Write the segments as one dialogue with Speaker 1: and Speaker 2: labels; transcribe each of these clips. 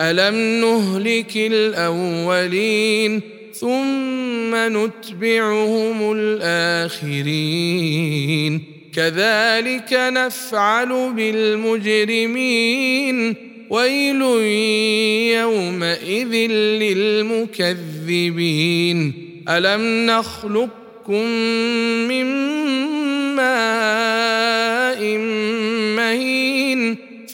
Speaker 1: ألم نهلك الأولين ثم نتبعهم الآخرين كذلك نفعل بالمجرمين ويل يومئذ للمكذبين ألم نخلقكم من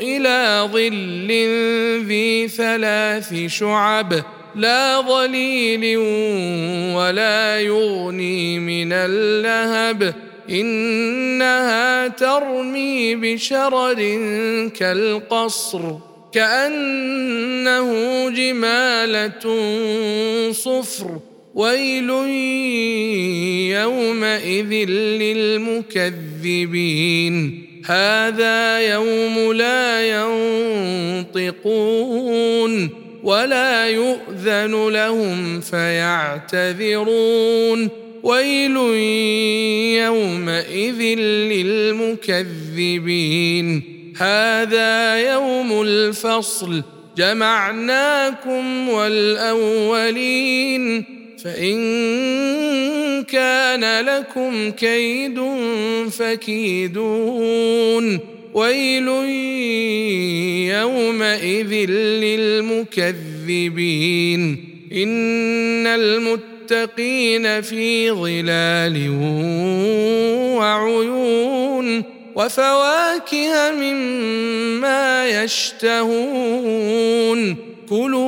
Speaker 1: إلى ظل ذي ثلاث شعب لا ظليل ولا يغني من اللهب إنها ترمي بشرر كالقصر كأنه جمالة صفر ويل يومئذ للمكذبين هذا يوم لا ينطقون ولا يؤذن لهم فيعتذرون. ويل يومئذ للمكذبين. هذا يوم الفصل. جمعناكم والأولين. فإن كان لكم كيد فكيدون. ويل يومئذ للمكذبين. إن المتقين في ظلال وعيون. وفواكه مما يشتهون. كلوا